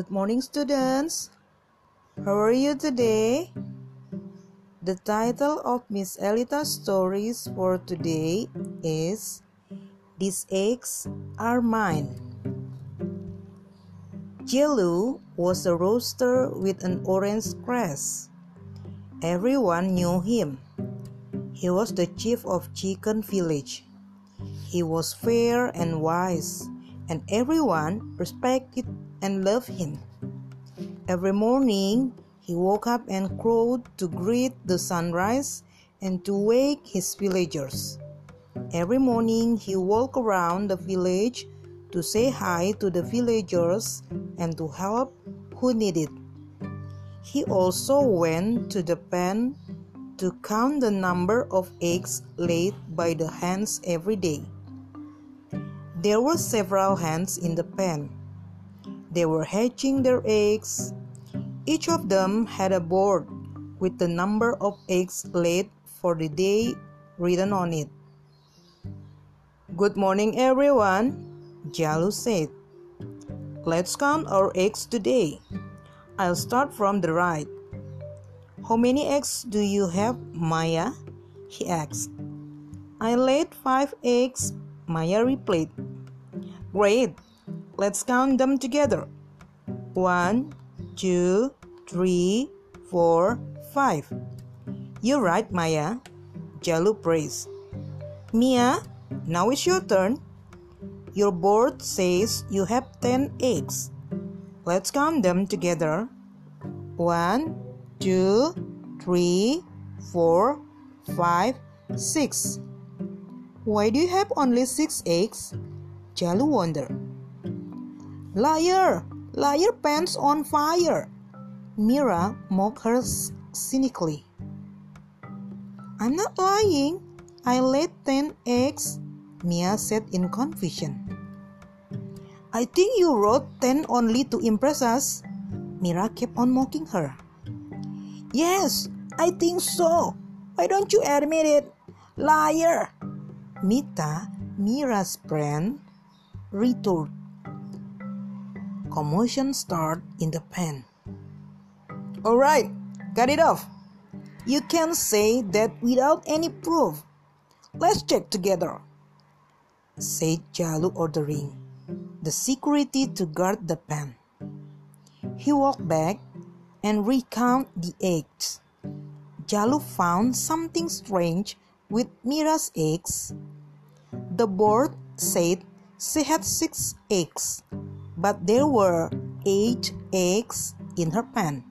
Good morning, students. How are you today? The title of Miss Elita's stories for today is These Eggs Are Mine. Jello was a rooster with an orange crest. Everyone knew him. He was the chief of Chicken Village. He was fair and wise, and everyone respected and loved him. Every morning, he woke up and crowed to greet the sunrise and to wake his villagers. Every morning, he walked around the village to say hi to the villagers and to help who needed. He also went to the pen to count the number of eggs laid by the hens every day. There were several hens in the pen. They were hatching their eggs. Each of them had a board with the number of eggs laid for the day written on it. Good morning, everyone, Jalu said. Let's count our eggs today. I'll start from the right. How many eggs do you have, Maya? he asked. I laid five eggs, Maya replied. Great, let's count them together. One, two, three, four, five. You're right, Maya. Jello praised. Mia, now it's your turn. Your board says you have 10 eggs. Let's count them together. One, two, three, four, five, six. Why do you have only six eggs? Jello wondered. Liar! Liar pants on fire! Mira mocked her cynically. I'm not lying. I laid ten eggs, Mia said in confusion. I think you wrote ten only to impress us. Mira kept on mocking her. Yes, I think so. Why don't you admit it? Liar! Mita, Mira's friend, retorted. Commotion started in the pen. All right, cut it off. You can't say that without any proof. Let's check together, said Jalu ordering the security to guard the pen. He walked back and recounted the eggs. Jalu found something strange with Mira's eggs. The board said she had six eggs, but there were eight eggs in her pan.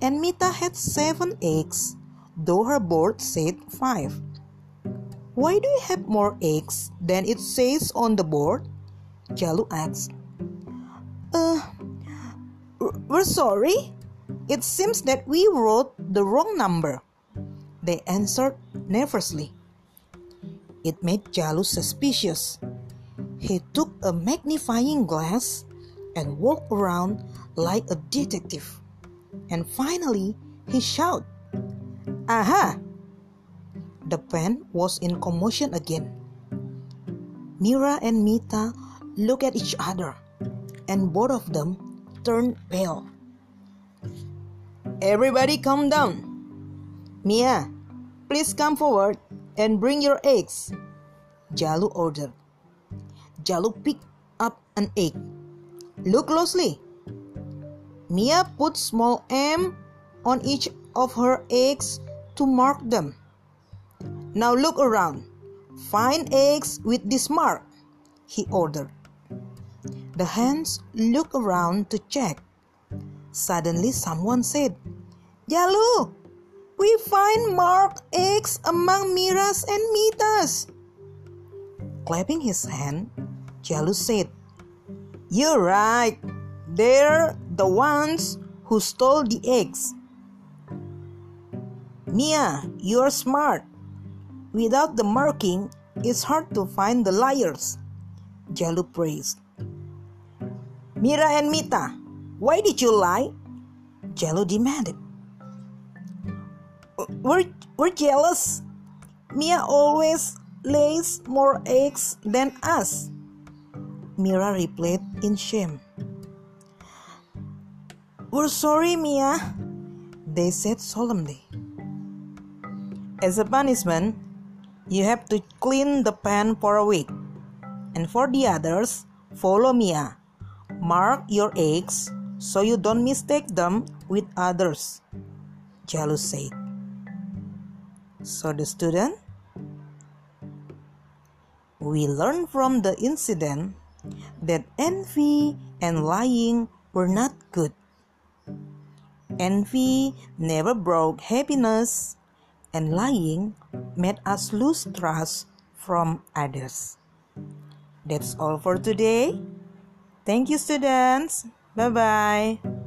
And Mita had seven eggs, though her board said five. Why do you have more eggs than it says on the board? Jello asked. Uh, we're sorry. It seems that we wrote the wrong number. They answered nervously. It made Jello suspicious. He took a magnifying glass and walked around like a detective. And finally, he shouted, Aha! The pen was in commotion again. Mira and Mita looked at each other, and both of them turned pale. Everybody calm down. Mia, please come forward and bring your eggs. Jalu ordered. Jello picked up an egg. Look closely. Mia put small M on each of her eggs to mark them. Now look around. Find eggs with this mark, he ordered. The hens looked around to check. Suddenly, someone said, Jello, we find marked eggs among Mira's and Mita's. Clapping his hand, Jello said, You're right. They're the ones who stole the eggs. Mia, you're smart. Without the marking, it's hard to find the liars. Jello praised. Mira and Mita, why did you lie? Jello demanded. Uh, we're, we're jealous. Mia always lays more eggs than us. Mira replied in shame. We're sorry, Mia, they said solemnly. As a punishment, you have to clean the pen for a week. And for the others, follow Mia. Mark your eggs so you don't mistake them with others, Jalu said. So the student, we learn from the incident that envy and lying were not good. Envy never brought happiness, and lying made us lose trust from others. That's all for today. Thank you, students. Bye bye.